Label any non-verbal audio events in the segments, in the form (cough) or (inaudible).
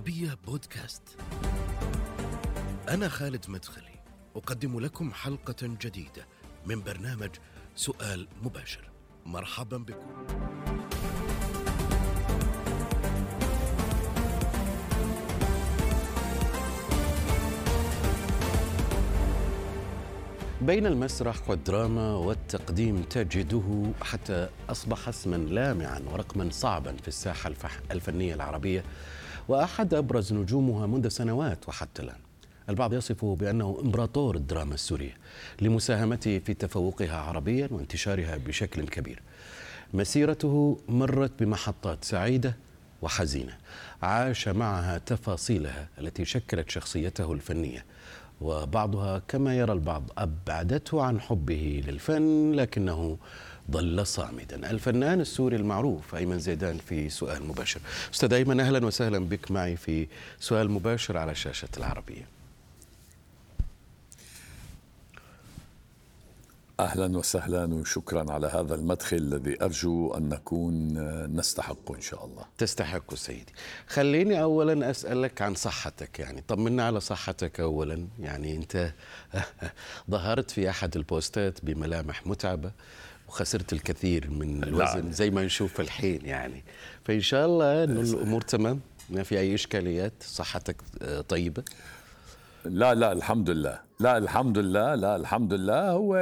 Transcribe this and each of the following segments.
العربية بودكاست. أنا خالد مدخلي، أقدم لكم حلقة جديدة من برنامج سؤال مباشر. مرحبا بكم. بين المسرح والدراما والتقديم تجده حتى أصبح اسما لامعا ورقما صعبا في الساحة الفح- الفنية العربية وأحد أبرز نجومها منذ سنوات وحتى الآن. البعض يصفه بأنه إمبراطور الدراما السورية لمساهمته في تفوقها عربيا وانتشارها بشكل كبير. مسيرته مرت بمحطات سعيدة وحزينة. عاش معها تفاصيلها التي شكلت شخصيته الفنية. وبعضها كما يرى البعض أبعدته عن حبه للفن لكنه ظل صامدا. الفنان السوري المعروف أيمن زيدان في سؤال مباشر. أستاذ أيمن أهلا وسهلا بك معي في سؤال مباشر على شاشة العربية. أهلا وسهلا وشكرا على هذا المدخل الذي أرجو أن نكون نستحقه إن شاء الله. تستحق سيدي. خليني أولا أسألك عن صحتك يعني. طمنا على صحتك أولا. يعني أنت (laughs) ظهرت في أحد البوستات بملامح متعبة. وخسرت الكثير من الوزن. زي ما نشوف الحين يعني. فإن شاء الله أنه الأمور تمام ما في أي إشكاليات صحتك آه، طيبة. لا لا الحمد لله، لا الحمد لله، لا الحمد لله. هو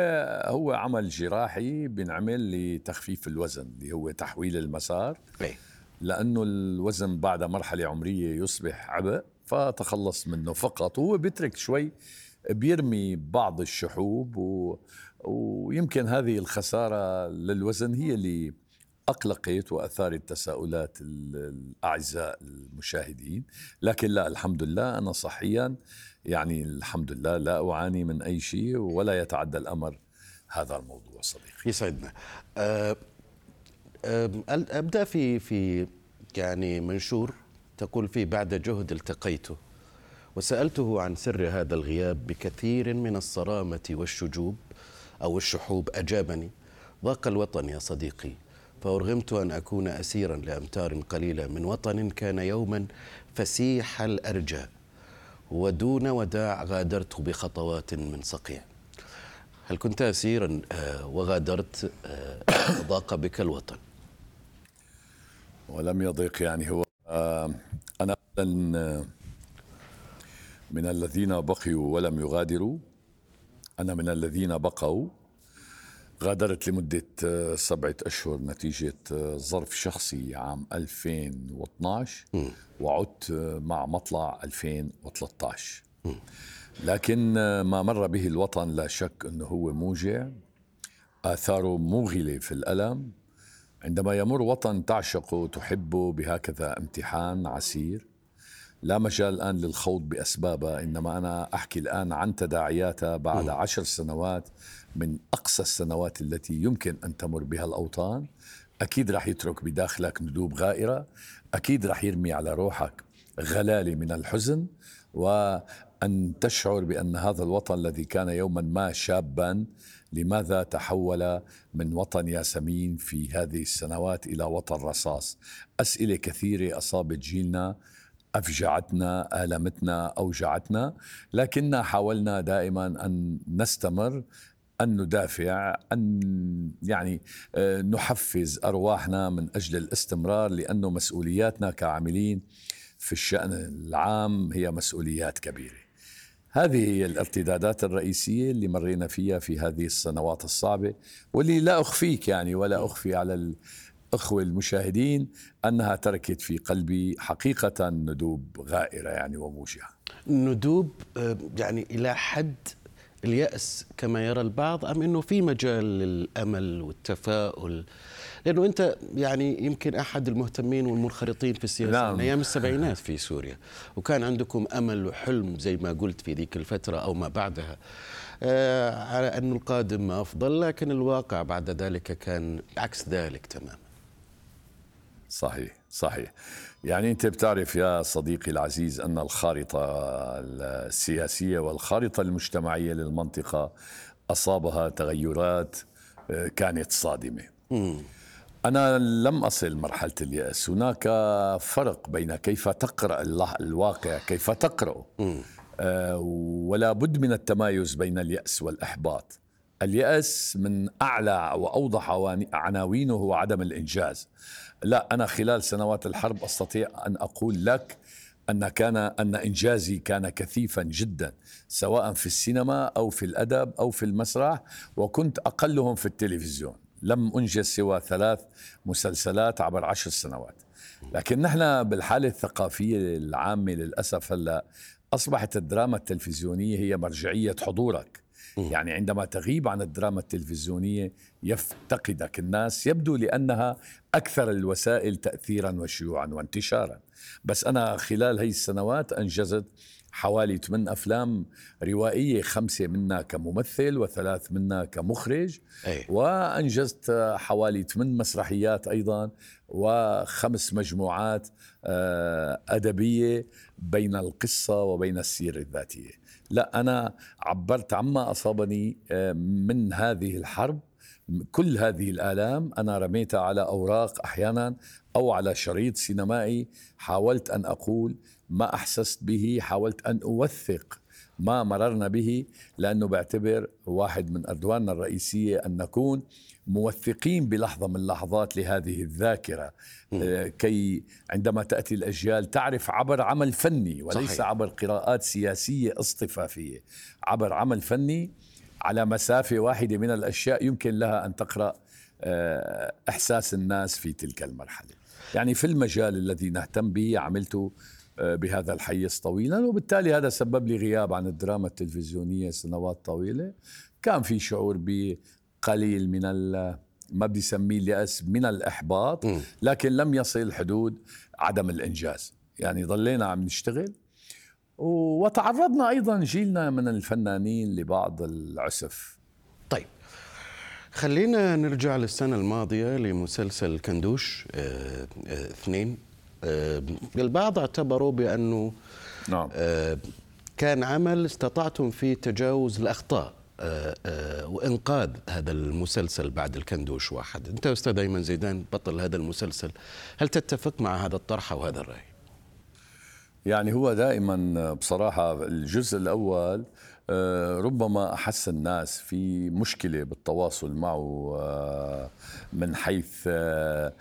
هو عمل جراحي بنعمل لتخفيف الوزن اللي هو تحويل المسار. إيه. لأنه الوزن بعد مرحلة عمرية يصبح عبء فتخلص منه فقط. وهو بيترك شوي بيرمي بعض الشحوب و... ويمكن هذه الخسارة للوزن هي اللي أقلقت وأثارت تساؤلات ال- الأعزاء المشاهدين. لكن لا الحمد لله أنا صحيا يعني الحمد لله لا أعاني من أي شيء ولا يتعدى الأمر هذا الموضوع صديقي. يسعدنا. أه أبدأ في في يعني منشور تقول فيه بعد جهد التقيته وسألته عن سر هذا الغياب بكثير من الصرامة والشجوب أو الشحوب أجابني. ضاق الوطن يا صديقي فأرغمت أن أكون اسيرا لأمتار قليلة من وطن كان يوما فسيح الأرجاء ودون وداع غادرت بخطوات من صقيع. هل كنت اسيرا آه، وغادرت آه، (coughs) وضاق بك الوطن؟ ولم يضيق يعني هو آه، أنا من الذين بقيوا ولم يغادروا. أنا من الذين بقوا. غادرت لمدة آه، سبعة أشهر نتيجة آه، ظرف شخصي عام 2012 وعدت آه، مع مطلع 2013 لكن آه، ما مر به الوطن لا شك أنه هو موجع. آثاره موغلة في الألم. عندما يمر وطن تعشقه تحبه بهكذا امتحان عسير. لا مجال الآن للخوض بأسبابها إنما أنا أحكي الآن عن تداعياتها بعد عشر سنوات من أقصى السنوات التي يمكن أن تمر بها الأوطان. أكيد رح يترك بداخلك ندوب غائرة. أكيد رح يرمي على روحك غلالة من الحزن. وأن تشعر بأن هذا الوطن الذي كان يوما ما شابا لماذا تحول من وطن ياسمين في هذه السنوات إلى وطن رصاص؟ أسئلة كثيرة أصابت جيلنا. أفجعتنا آلمتنا أوجعتنا. لكننا حاولنا دائما أن نستمر أن ندافع أن يعني آه، نحفز أرواحنا من أجل الاستمرار لأنه مسؤولياتنا كعاملين في الشأن العام هي مسؤوليات كبيرة. هذه هي الارتدادات الرئيسية اللي مرينا فيها في هذه السنوات الصعبة واللي لا أخفيك يعني ولا أخفي على الأخوة المشاهدين أنها تركت في قلبي حقيقة ندوب غائرة يعني وموجعة ندوب آه، يعني إلى حد اليأس كما يرى البعض أم إنه في مجال للأمل والتفاؤل؟ لأنه أنت يعني يمكن أحد المهتمين والمنخرطين في السياسة نعم. من أيام السبعينات في سوريا. وكان عندكم أمل وحلم زي ما قلت في ذيك الفترة أو ما بعدها. آه على انه القادم أفضل لكن الواقع بعد ذلك كان عكس ذلك تماما. صحيح صحيح. يعني أنت بتعرف يا صديقي العزيز أن الخارطة السياسية والخارطة المجتمعية للمنطقة أصابها تغيرات آه، كانت صادمة. أنا لم أصل مرحلة اليأس. هناك فرق بين كيف تقرأ الواقع كيف تقرأه آه ولا بد من التمايز بين اليأس والإحباط. اليأس من أعلى وأوضح عناوينه هو عدم الإنجاز. لا أنا خلال سنوات الحرب أستطيع أن أقول لك أن كان أن إنجازي كان كثيفا جدا سواء في السينما أو في الأدب أو في المسرح وكنت أقلهم في التلفزيون. لم أنجز سوى ثلاث مسلسلات عبر عشر سنوات. لكن نحن بالحالة الثقافية العامة للأسف هلأ أصبحت الدراما التلفزيونية هي مرجعية حضورك. يعني عندما تغيب عن الدراما التلفزيونية يفتقدك الناس يبدو لأنها أكثر الوسائل تأثيرا وشيوعا وانتشارا. بس أنا خلال هي السنوات أنجزت حوالي ثمان أفلام روائية خمسة منها كممثل وثلاث منها كمخرج. أي. وأنجزت حوالي ثمان مسرحيات أيضا وخمس مجموعات آه، أدبية بين القصة وبين السيرة الذاتية. لا أنا عبرت عما أصابني آه، من هذه الحرب كل هذه الآلام. أنا رميتها على أوراق أحيانا أو على شريط سينمائي. حاولت أن أقول ما أحسست به حاولت أن أوثق ما مررنا به لأنه بعتبر واحد من أردواننا الرئيسية أن نكون. موثقين بلحظة من اللحظات لهذه الذاكرة. آه كي عندما تأتي الأجيال تعرف عبر عمل فني وليس صحيح. عبر قراءات سياسية اصطفافية. عبر عمل فني على مسافة واحدة من الأشياء يمكن لها أن تقرأ آه إحساس الناس في تلك المرحلة. يعني في المجال الذي نهتم به عملت آه، بهذا الحيز طويلا وبالتالي هذا سبب لي غياب عن الدراما التلفزيونية سنوات طويلة. كان في شعور بقليل من ما بدي اسميه اليأس من الإحباط لكن لم يصل حدود عدم الإنجاز. يعني ضلينا عم نشتغل وتعرضنا أيضا جيلنا من الفنانين لبعض العسف. طيب خلينا نرجع للسنة الماضية لمسلسل كندوش آه آه اثنين. آه البعض اعتبروا بأنه نعم. آه كان عمل استطعتم فيه تجاوز الأخطاء. آه وإنقاذ هذا المسلسل بعد الكندوش واحد. أنت أستاذ أيمن زيدان بطل هذا المسلسل هل تتفق مع هذا الطرح وهذا الرأي؟ يعني هو دائما بصراحة الجزء الأول آه، ربما أحس الناس في مشكلة بالتواصل معه آه، من حيث آه،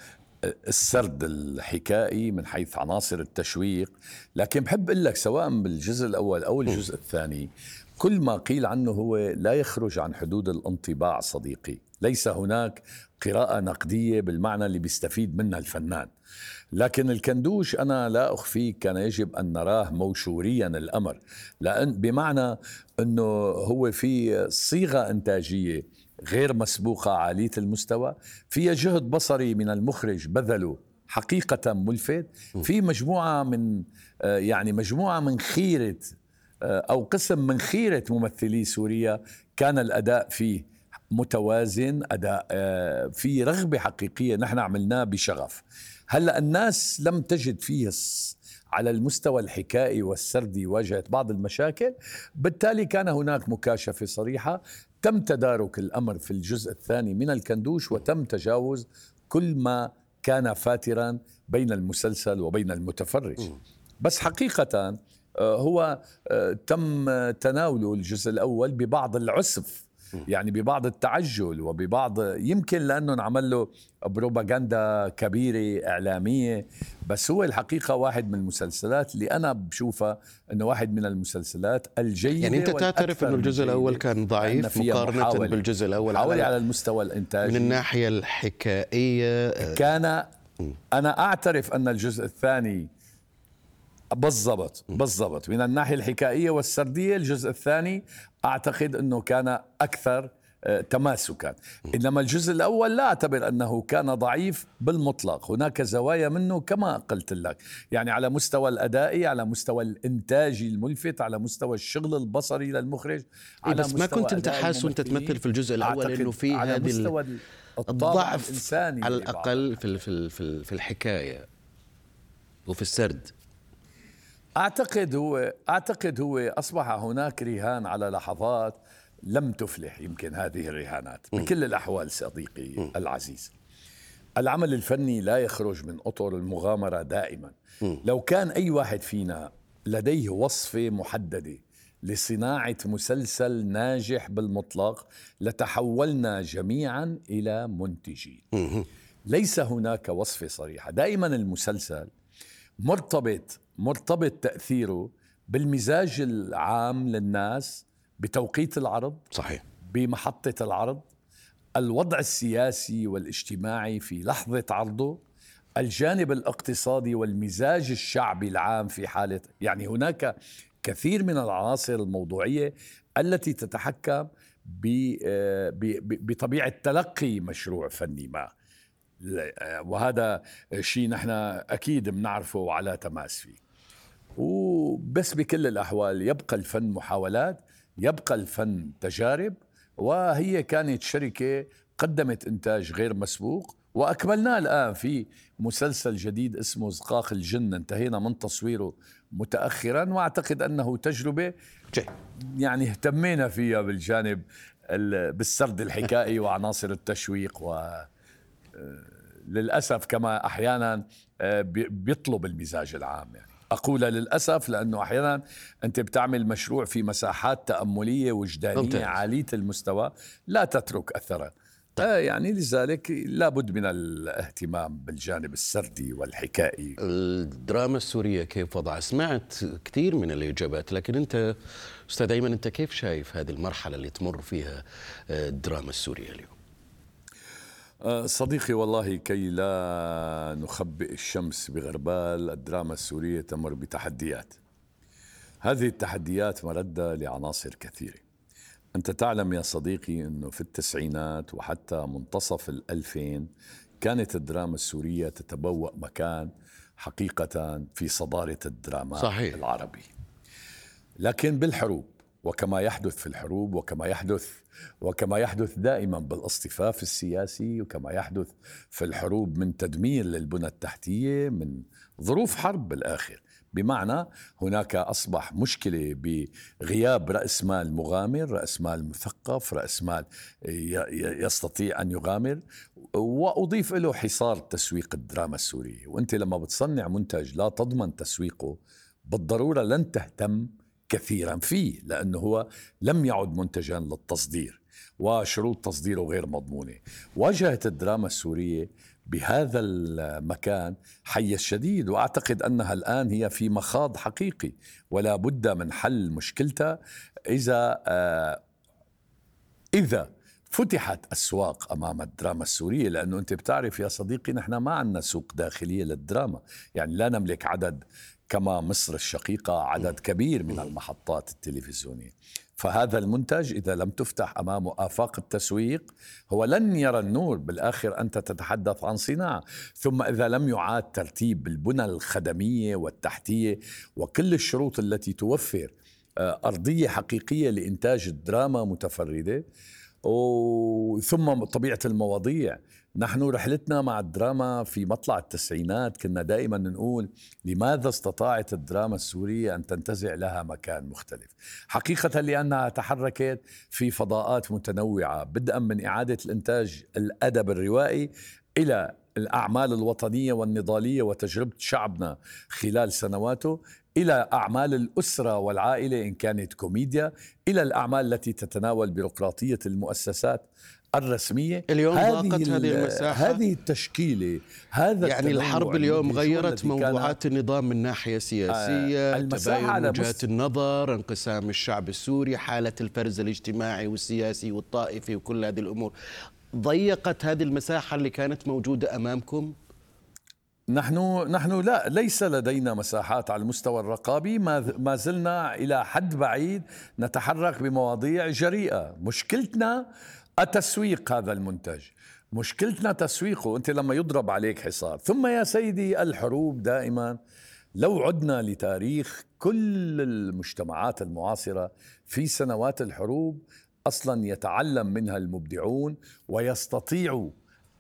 السرد الحكائي من حيث عناصر التشويق. لكن بحب أقول لك سواء بالجزء الأول أو الجزء الثاني كل ما قيل عنه هو لا يخرج عن حدود الانطباع صديقي. ليس هناك قراءة نقدية بالمعنى اللي بيستفيد منها الفنان. لكن الكندوش أنا لا أخفيك كان يجب أن نراه موشوريا الأمر. لأن بمعنى أنه هو في صيغة إنتاجية غير مسبوقة عالية المستوى. فيها جهد بصري من المخرج بذله حقيقة ملفت. في مجموعة من يعني مجموعة من خيرة أو قسم من خيرة ممثلي سوريا كان الأداء فيه متوازن أداء آه، في رغبة حقيقية نحن عملناه بشغف. هلأ الناس لم تجد فيه على المستوى الحكائي والسردي واجهت بعض المشاكل. بالتالي كان هناك مكاشفة صريحة. تم تدارك الأمر في الجزء الثاني من الكندوش وتم تجاوز كل ما كان فاترا بين المسلسل وبين المتفرج. بس حقيقه آه، هو آه، تم تناوله الجزء الأول ببعض العسف يعني ببعض التعجل وببعض يمكن لأنه انعمل له بروباغندا كبيرة إعلامية بس هو الحقيقة واحد من المسلسلات اللي أنا بشوفها إنه واحد من المسلسلات الجيدة يعني أنت تعترف إنه الجزء الأول كان ضعيف مقارنة بالجزء الأول حوالي على المستوى الإنتاجي. من الناحية الحكائيه كان أنا أعترف أن الجزء الثاني بالضبط بالضبط. من الناحية الحكائية والسردية الجزء الثاني أعتقد إنه كان أكثر آه، تماسكا. إنما الجزء الأول لا أعتبر أنه كان ضعيف بالمطلق. هناك زوايا منه كما قلت لك. يعني على مستوى الأدائي على مستوى الانتاجي الملفت على مستوى الشغل البصري للمخرج إيه، على بس ما كنت انت حاسس وأنت تمثل في الجزء الأول إنه في هذه الضعف الإنساني على الأقل في في في الحكاية. وفي السرد. أعتقد هو أعتقد هو أصبح هناك رهان على لحظات لم تفلح يمكن هذه الرهانات بكل الأحوال صديقي العزيز. العمل الفني لا يخرج من أطر المغامرة دائما. لو كان أي واحد فينا لديه وصفة محددة لصناعة مسلسل ناجح بالمطلق لتحولنا جميعا إلى منتجين. ليس هناك وصفة صريحة. دائما المسلسل مرتبط مرتبط تأثيره بالمزاج العام للناس بتوقيت العرض صحيح. بمحطة العرض الوضع السياسي والاجتماعي في لحظة عرضه الجانب الاقتصادي والمزاج الشعبي العام في حالة يعني هناك كثير من العناصر الموضوعية التي تتحكم بطبيعة تلقي مشروع فني ما. وهذا شيء نحن أكيد بنعرفه وعلى تماس فيه. وبس بكل الأحوال يبقى الفن محاولات يبقى الفن تجارب وهي كانت شركة قدمت إنتاج غير مسبوق وأكملناه الآن في مسلسل جديد اسمه زقاق الجن انتهينا من تصويره متاخرا وأعتقد أنه تجربة. يعني اهتمينا فيها بالجانب بالسرد الحكائي (laughs) وعناصر التشويق و آه، للأسف كما أحيانا آه، بيطلب المزاج العام يعني أقول للأسف لأنه أحيانا أنت بتعمل مشروع في مساحات تأملية وجدانية ممتاز. عالية المستوى لا تترك اثرا طيب. يعني لذلك لابد من الاهتمام بالجانب السردي والحكائي الدراما السورية كيف وضعها سمعت كثير من الإجابات لكن أنت أستاذ أيمن أنت كيف شايف هذه المرحلة اللي تمر فيها آه، الدراما السورية اليوم آه، صديقي والله كي لا نخبئ الشمس بغربال الدراما السورية تمر بتحديات. هذه التحديات مردة لعناصر كثيرة. أنت تعلم يا صديقي أنه في التسعينات وحتى منتصف الألفين كانت الدراما السورية تتبوأ مكان حقيقة في صدارة الدراما صحيح. العربي. لكن بالحروب وكما يحدث في الحروب وكما يحدث وكما يحدث دائما بالاصطفاف السياسي وكما يحدث في الحروب من تدمير للبنى التحتية من ظروف حرب بالآخر. بمعنى هناك أصبح مشكلة بغياب رأس مال مغامر، رأس مال مثقف، رأس مال يستطيع أن يغامر. وأضيف له حصار تسويق الدراما السورية، وأنت لما بتصنع منتج لا تضمن تسويقه بالضرورة لن تهتم كثيرا فيه لأنه هو لم يعد منتجا للتصدير وشروط تصديره غير مضمونة. واجهت الدراما السورية بهذا المكان حي الشديد وأعتقد أنها الآن هي في مخاض حقيقي ولا بد من حل مشكلتها إذا آه، إذا فتحت أسواق أمام الدراما السورية. لأنه أنت بتعرف يا صديقي نحن ما عندنا سوق داخلية للدراما. يعني لا نملك عدد كما مصر الشقيقة عدد كبير من المحطات التلفزيونية. فهذا المنتج إذا لم تفتح امامه آفاق التسويق هو لن يرى النور بالآخر أنت تتحدث عن صناعة. ثم إذا لم يعاد ترتيب البنى الخدمية والتحتية وكل الشروط التي توفر آه، أرضية حقيقية لإنتاج الدراما متفردة ثم طبيعة المواضيع نحن رحلتنا مع الدراما في مطلع التسعينات. كنا دائما نقول لماذا استطاعت الدراما السورية أن تنتزع لها مكان مختلف؟ حقيقة لأنها تحركت في فضاءات متنوعة بدءا من إعادة الإنتاج الأدب الروائي إلى الأعمال الوطنية والنضالية وتجربة شعبنا خلال سنواته إلى أعمال الأسرة والعائلة إن كانت كوميديا إلى الأعمال التي تتناول بيروقراطية المؤسسات. الرسمية. اليوم ضاقت هذه المساحة. هذه التشكيلة هذا يعني الحرب اليوم غيرت موضوعات النظام من ناحية سياسية آه تباين وجهات النظر انقسام الشعب السوري حالة الفرز الاجتماعي والسياسي والطائفي وكل هذه الأمور. ضيقت هذه المساحة اللي كانت موجودة أمامكم؟ نحن نحن لا ليس لدينا مساحات على المستوى الرقابي. ما ما زلنا إلى حد بعيد نتحرك بمواضيع جريئة. مشكلتنا التسويق هذا المنتج. مشكلتنا تسويقه أنت لما يضرب عليك حصار. ثم يا سيدي الحروب دائما. لو عدنا لتاريخ كل المجتمعات المعاصرة في سنوات الحروب أصلا يتعلم منها المبدعون ويستطيعوا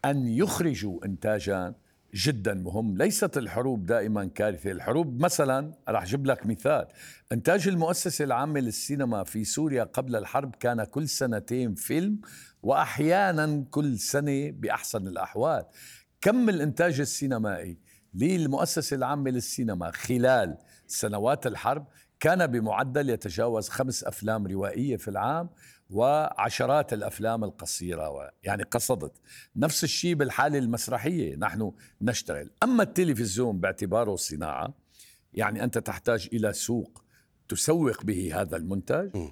أن يخرجوا انتاجا جدا مهم. ليست الحروب دائما كارثة. الحروب مثلا راح أجيب لك مثال. إنتاج المؤسسة العامة للسينما في سوريا قبل الحرب كان كل سنتين فيلم وأحيانا كل سنة بأحسن الأحوال. كم الإنتاج السينمائي للمؤسسة العامة للسينما خلال سنوات الحرب كان بمعدل يتجاوز خمس أفلام روائية في العام وعشرات الأفلام القصيرة يعني قصدت نفس الشيء بالحالة المسرحية نحن نشتغل أما التلفزيون باعتباره صناعة يعني أنت تحتاج إلى سوق تسوق به هذا المنتج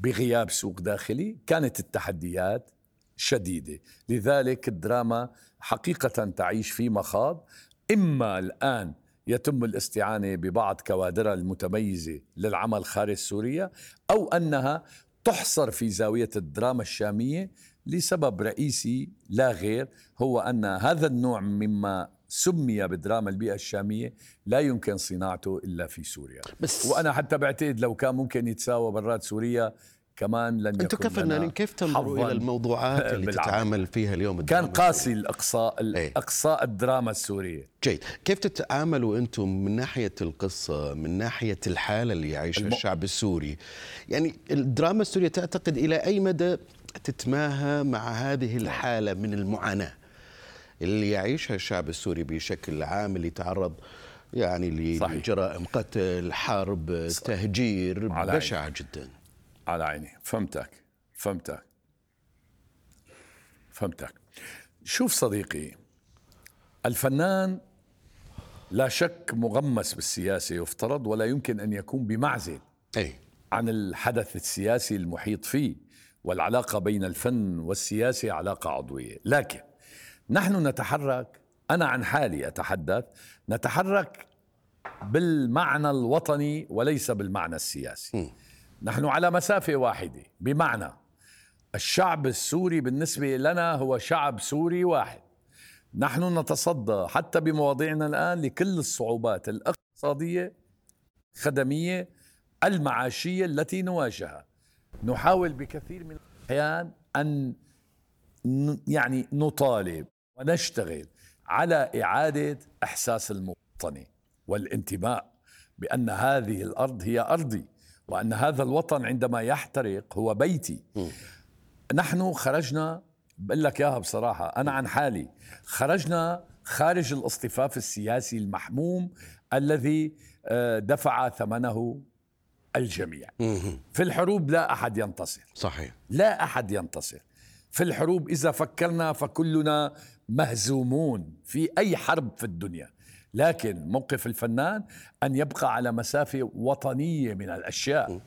بغياب سوق داخلي. كانت التحديات شديدة. لذلك الدراما حقيقة تعيش في مخاض. إما الآن يتم الاستعانة ببعض كوادرها المتميزة للعمل خارج سوريا أو أنها تحصر في زاوية الدراما الشامية لسبب رئيسي لا غير هو أن هذا النوع مما سمي بدراما البيئة الشامية لا يمكن صناعته إلا في سوريا. بس وأنا حتى بعتقد لو كان ممكن يتساوى برات سوريا كمان لن أنتم كفنانين كيف تنظروا إلى الموضوعات اللي بالعمل. تتعامل فيها اليوم كان قاسي الاقصاء الاقصاء الدراما السورية. جيد. كيف تتعاملوا أنتم من ناحية القصة من ناحية الحالة اللي يعيشها الم... الشعب السوري؟ يعني الدراما السورية تعتقد إلى أي مدى تتماهى مع هذه الحالة من المعاناة اللي يعيشها الشعب السوري بشكل عام اللي تعرض يعني لجرائم قتل حرب تهجير؟ بشعه جدا. على عيني. فهمتك. فهمتك. فهمتك. شوف صديقي الفنان لا شك مغمس بالسياسة يفترض ولا يمكن أن يكون بمعزل أي. عن الحدث السياسي المحيط فيه والعلاقة بين الفن والسياسة علاقة عضوية. لكن نحن نتحرك أنا عن حالي أتحدث نتحرك بالمعنى الوطني وليس بالمعنى السياسي. م. نحن على مسافة واحدة. بمعنى الشعب السوري بالنسبة لنا هو شعب سوري واحد. نحن نتصدى حتى بمواضيعنا الآن لكل الصعوبات الاقتصادية الخدمية المعاشية التي نواجهها. نحاول بكثير من الأحيان أن يعني نطالب ونشتغل على إعادة إحساس المواطنة والانتماء بأن هذه الأرض هي أرضي. وأن هذا الوطن عندما يحترق هو بيتي. م. نحن خرجنا بقول لك إياها بصراحة أنا عن حالي خرجنا خارج الاصطفاف السياسي المحموم الذي آه، دفع ثمنه الجميع. في الحروب لا أحد ينتصر. صحيح. لا أحد ينتصر. في الحروب إذا فكرنا فكلنا مهزومون في أي حرب في الدنيا. لكن موقف الفنان أن يبقى على مسافة وطنية من الأشياء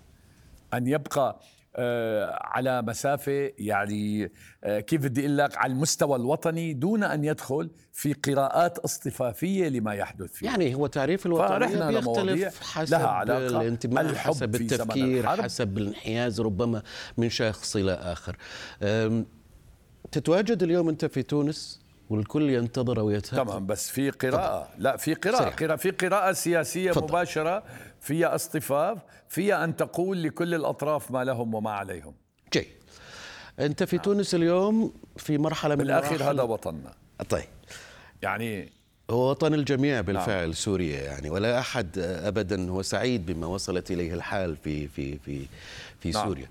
أن يبقى آه على مسافة يعني آه كيف بدي أقول لك على المستوى الوطني دون أن يدخل في قراءات اصطفافية لما يحدث فيه. يعني هو تعريف الوطنية بيختلف حسب لها علاقة الانتماء الحب حسب التفكير حسب الانحياز ربما من شخص إلى آخر. تتواجد اليوم أنت في تونس؟ والكل ينتظر ويتهقق تمام بس في قراءة. لا في قراءة. قراءة في قراءة سياسية فضل. مباشرة فيها اصطفاف فيها أن تقول لكل الأطراف ما لهم وما عليهم. جيد. أنت في تونس اليوم في مرحلة من بالآخر هذا وطننا. طيب. يعني هو وطن الجميع بالفعل نعم. سوريا يعني ولا أحد ابدا هو سعيد بما وصلت إليه الحال في في في في نعم. سوريا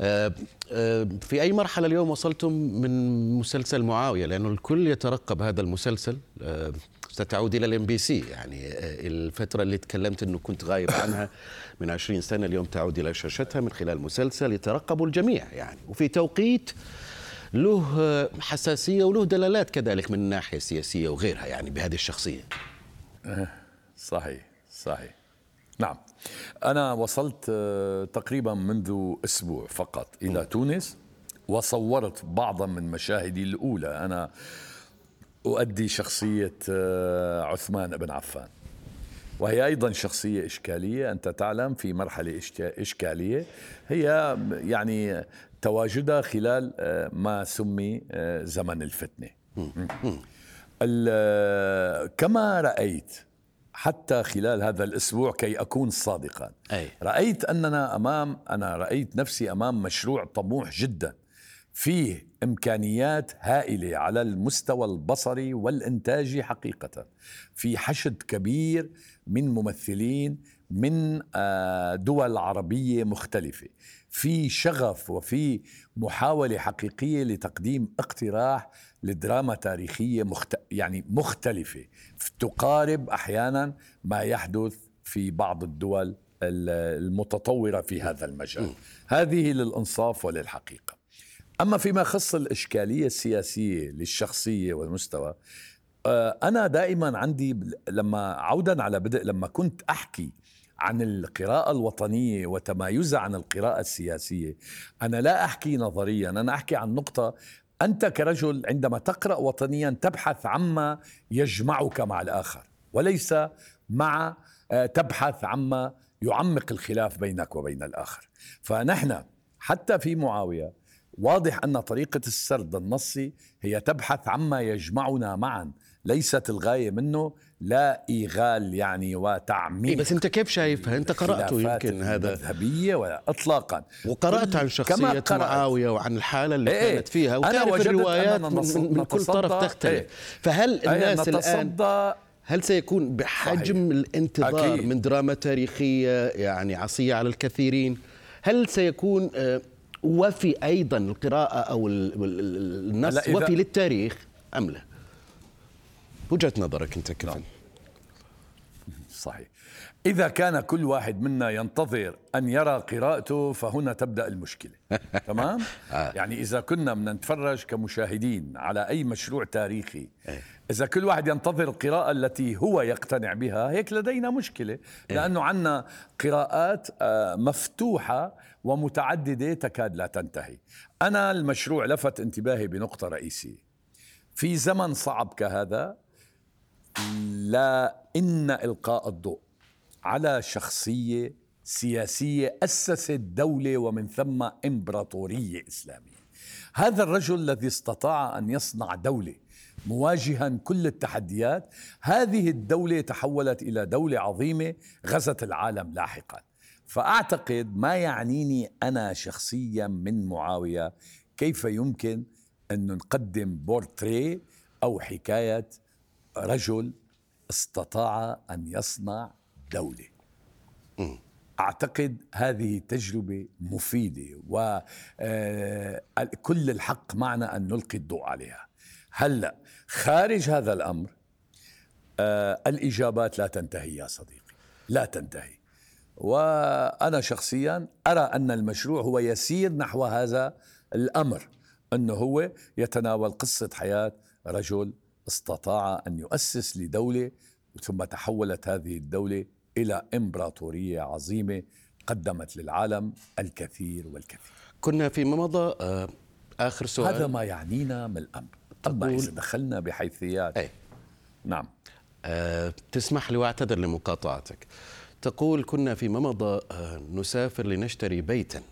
آه، آه، في أي مرحلة اليوم وصلتم من مسلسل معاوية لأنه الكل يترقب هذا المسلسل آه، ستعود إلى الإم بي سي يعني الفترة اللي تكلمت أنه كنت غايب عنها من عشرين سنة اليوم تعود إلى شاشتها من خلال مسلسل يترقب الجميع يعني وفي توقيت له حساسية وله دلالات كذلك من الناحية السياسية وغيرها يعني بهذه الشخصية. صحيح صحيح. نعم. أنا وصلت آه، تقريبا منذ أسبوع فقط إلى تونس وصورت بعضا من مشاهدي الأولى. أنا أؤدي شخصية آه، عثمان بن عفان. وهي أيضا شخصية إشكالية أنت تعلم في مرحلة إشكالية. هي يعني تواجدها خلال آه، ما سمي زمن الفتنة. كما رأيت حتى خلال هذا الأسبوع كي أكون صادقا. أي. رأيت أننا أمام أنا رأيت نفسي أمام مشروع طموح جدا. فيه إمكانيات هائلة على المستوى البصري والإنتاجي حقيقة. في حشد كبير من ممثلين من آه، دول عربية مختلفة. في شغف وفي محاولة حقيقية لتقديم اقتراح لدراما تاريخية مخت... يعني مختلفة. تقارب أحيانا ما يحدث في بعض الدول المتطورة في هذا المجال. هذه للإنصاف وللحقيقة. أما فيما يخص الإشكالية السياسية للشخصية والمستوى آه، أنا دائما عندي لما عودا على بدء لما كنت أحكي عن القراءة الوطنية وتمايزها عن القراءة السياسية. أنا لا أحكي نظريا أنا أحكي عن نقطة. أنت كرجل عندما تقرأ وطنيا تبحث عما يجمعك مع الآخر وليس مع آه، تبحث عما يعمق الخلاف بينك وبين الآخر. فنحن حتى في معاوية واضح أن طريقة السرد النصي هي تبحث عما يجمعنا معا ليست الغاية منه لا إيغال يعني وتعميق إيه بس أنت كيف شايفها؟ أنت قرأته يمكن هذا. مذهبية ولا إطلاقا. وقرأت عن شخصية معاوية وعن الحالة اللي إيه. كانت فيها وتعرف الروايات من, من كل طرف تختلف. إيه فهل الناس الآن هل سيكون بحجم صحيح. الانتظار أكيد. من دراما تاريخية يعني عصية على الكثيرين؟ هل سيكون آه، وفي أيضا القراءة أو النص وفي للتاريخ أم لا؟ وجهة نظرك أنت كيف نعم. صحيح إذا كان كل واحد منا ينتظر أن يرى قراءته فهنا تبدأ المشكلة (laughs) تمام؟ آه. يعني إذا كنا بدنا نتفرج كمشاهدين على أي مشروع تاريخي إيه. إذا كل واحد ينتظر القراءة التي هو يقتنع بها هيك لدينا مشكلة إيه. لأنه عنا قراءات آه، مفتوحة ومتعددة تكاد لا تنتهي أنا المشروع لفت انتباهي بنقطة رئيسية في زمن صعب كهذا لا إن إلقاء الضوء على شخصية سياسية أسست دولة ومن ثم إمبراطورية إسلامية. هذا الرجل الذي استطاع أن يصنع دولة مواجها كل التحديات هذه الدولة تحولت إلى دولة عظيمة غزت العالم لاحقا. فأعتقد ما يعنيني أنا شخصيا من معاوية كيف يمكن أن نقدم بورتري أو حكاية رجل استطاع أن يصنع دولة. أعتقد هذه تجربة مفيدة وكل آه، الحق معنا أن نلقي الضوء عليها. هلأ خارج هذا الأمر آه، الإجابات لا تنتهي يا صديقي. لا تنتهي. وأنا شخصيا أرى أن المشروع هو يسير نحو هذا الأمر أنه هو يتناول قصة حياة رجل استطاع أن يؤسس لدولة ثم تحولت هذه الدولة إلى إمبراطورية عظيمة قدمت للعالم الكثير والكثير. كنا فيما مضى آه، آخر سؤال هذا ما يعنينا من الامر. اما اذا دخلنا بحيثيات أي. نعم أه تسمح لي واعتذر لمقاطعتك. تقول كنا فيما مضى أه نسافر لنشتري بيتا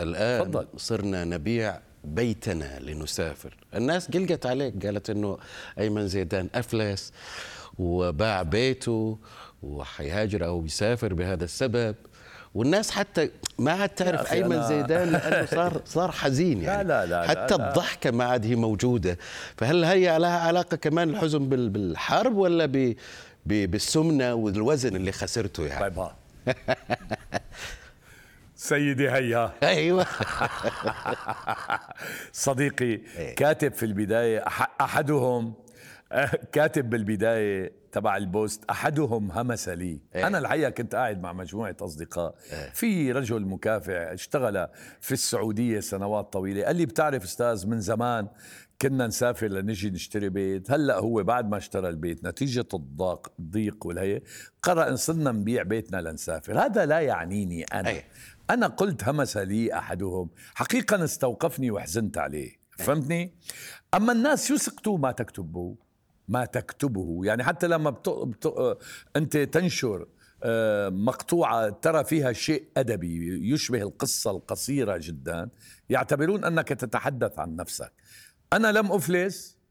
الآن فضل. صرنا نبيع بيتنا لنسافر. الناس قلقت عليك قالت إنه أيمن زيدان أفلس وباع بيته وحيهاجر أو بيسافر بهذا السبب. والناس حتى ما عاد تعرف أيمن زيدان (laughs) لأنه صار صار حزين يعني. لا لا لا حتى لا. الضحكة ما عاد هي موجودة. فهل هي لها علاقة كمان الحزن بالحرب ولا بالسمنة والوزن اللي خسرته يعني؟ طيب (laughs) سيدي هيا أيوه (laughs) صديقي إيه. كاتب في البداية أحدهم كاتب بالبداية تبع البوست أحدهم همس لي إيه؟ أنا الحقيقة كنت قاعد مع مجموعة أصدقاء إيه؟ في رجل مكافح اشتغل في السعودية سنوات طويلة قال لي بتعرف أستاذ من زمان كنا نسافر لنجي نشتري بيت هلأ هو بعد ما اشترى البيت نتيجة الضاق الضيق والهي قرر ان صرنا نبيع بيتنا لنسافر هذا لا يعنيني أنا أي. أنا قلت همس لي أحدهم. حقيقة استوقفني وحزنت عليه. فهمتني؟ أما الناس يسقطوا ما تكتبه. ما تكتبه. يعني حتى لما بت... بت... أنت تنشر آه، مقطوعة ترى فيها شيء أدبي يشبه القصة القصيرة جدا يعتبرون أنك تتحدث عن نفسك. أنا لم أفلس.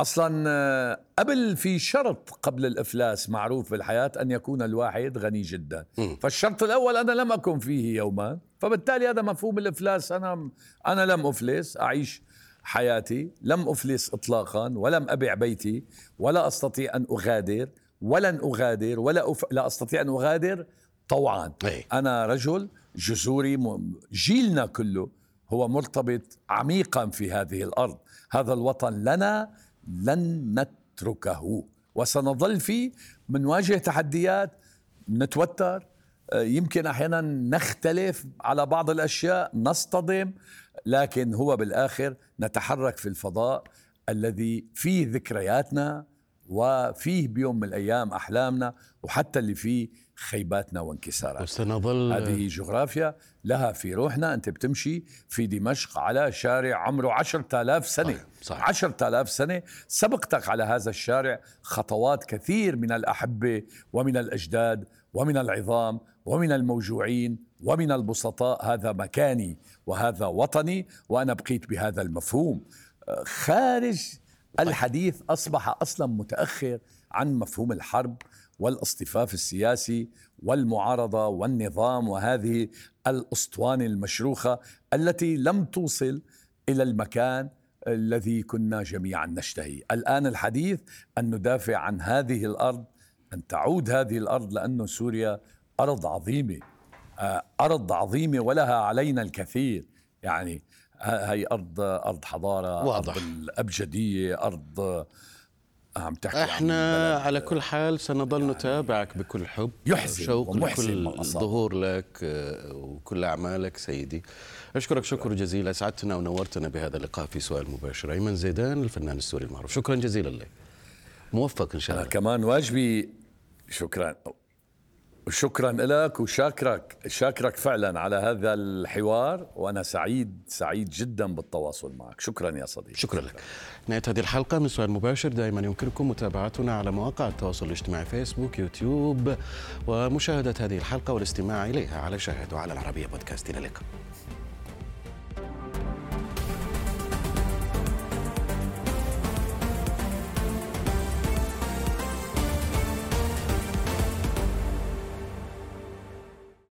أصلا آه، قبل في شرط قبل الإفلاس معروف بالحياة أن يكون الواحد غني جدا م. فالشرط الأول أنا لم أكن فيه يوما فبالتالي هذا مفهوم الإفلاس أنا أنا لم أفلس أعيش حياتي لم أفلس اطلاقا ولم ابع بيتي ولا أستطيع أن أغادر ولن أغادر ولا أف... لا أستطيع أن أغادر طوعا أي. أنا رجل جذوري م... جيلنا كله هو مرتبط عميقا في هذه الأرض هذا الوطن لنا لن نتركه. وسنظل فيه منواجه تحديات نتوتر. آه، يمكن أحيانا نختلف على بعض الأشياء نصطدم لكن هو بالآخر نتحرك في الفضاء الذي فيه ذكرياتنا وفيه بيوم من الأيام أحلامنا وحتى اللي فيه خيباتنا وانكساراتنا. وسنظل هذه جغرافيا لها في روحنا. أنت بتمشي في دمشق على شارع عمره عشرة آلاف سنة. صحيح، صحيح. عشرة آلاف سنة. سبقتك على هذا الشارع خطوات كثير من الأحبة ومن الأجداد ومن العظام ومن الموجوعين ومن البسطاء. هذا مكاني وهذا وطني وأنا بقيت بهذا المفهوم. خارج الحديث أصبح أصلا متأخر عن مفهوم الحرب والاصطفاف السياسي والمعارضة والنظام وهذه الأسطوانة المشروخة التي لم توصل إلى المكان الذي كنا جميعا نشتهي. الآن الحديث أن ندافع عن هذه الأرض أن تعود هذه الأرض لأنه سوريا أرض عظيمة. آه، أرض عظيمة ولها علينا الكثير. يعني ه- هي أرض أرض حضارة واضح. ارض الأبجدية أرض عم تحكي عن إحنا بلد. على كل حال سنظل نتابعك بكل حب يحزن شوق لكل. ظهور لك آه، وكل أعمالك سيدي. أشكرك شكر جزيلا أسعدتنا ونورتنا بهذا اللقاء في سؤال مباشر. أيمن زيدان الفنان السوري المعروف. شكرا جزيلا لك. موفق إن شاء الله. كمان واجبي شكرا. شكرا لك وشاكرك شاكرك فعلا على هذا الحوار وأنا سعيد سعيد جدا بالتواصل معك. شكرا يا صديقي. شكرا لك. نهاية هذه الحلقة من سؤال مباشر دائما يمكنكم متابعتنا على مواقع التواصل الاجتماعي فيسبوك يوتيوب ومشاهدة هذه الحلقة والاستماع إليها على شاهد وعلى العربية بودكاست إلى اللقاء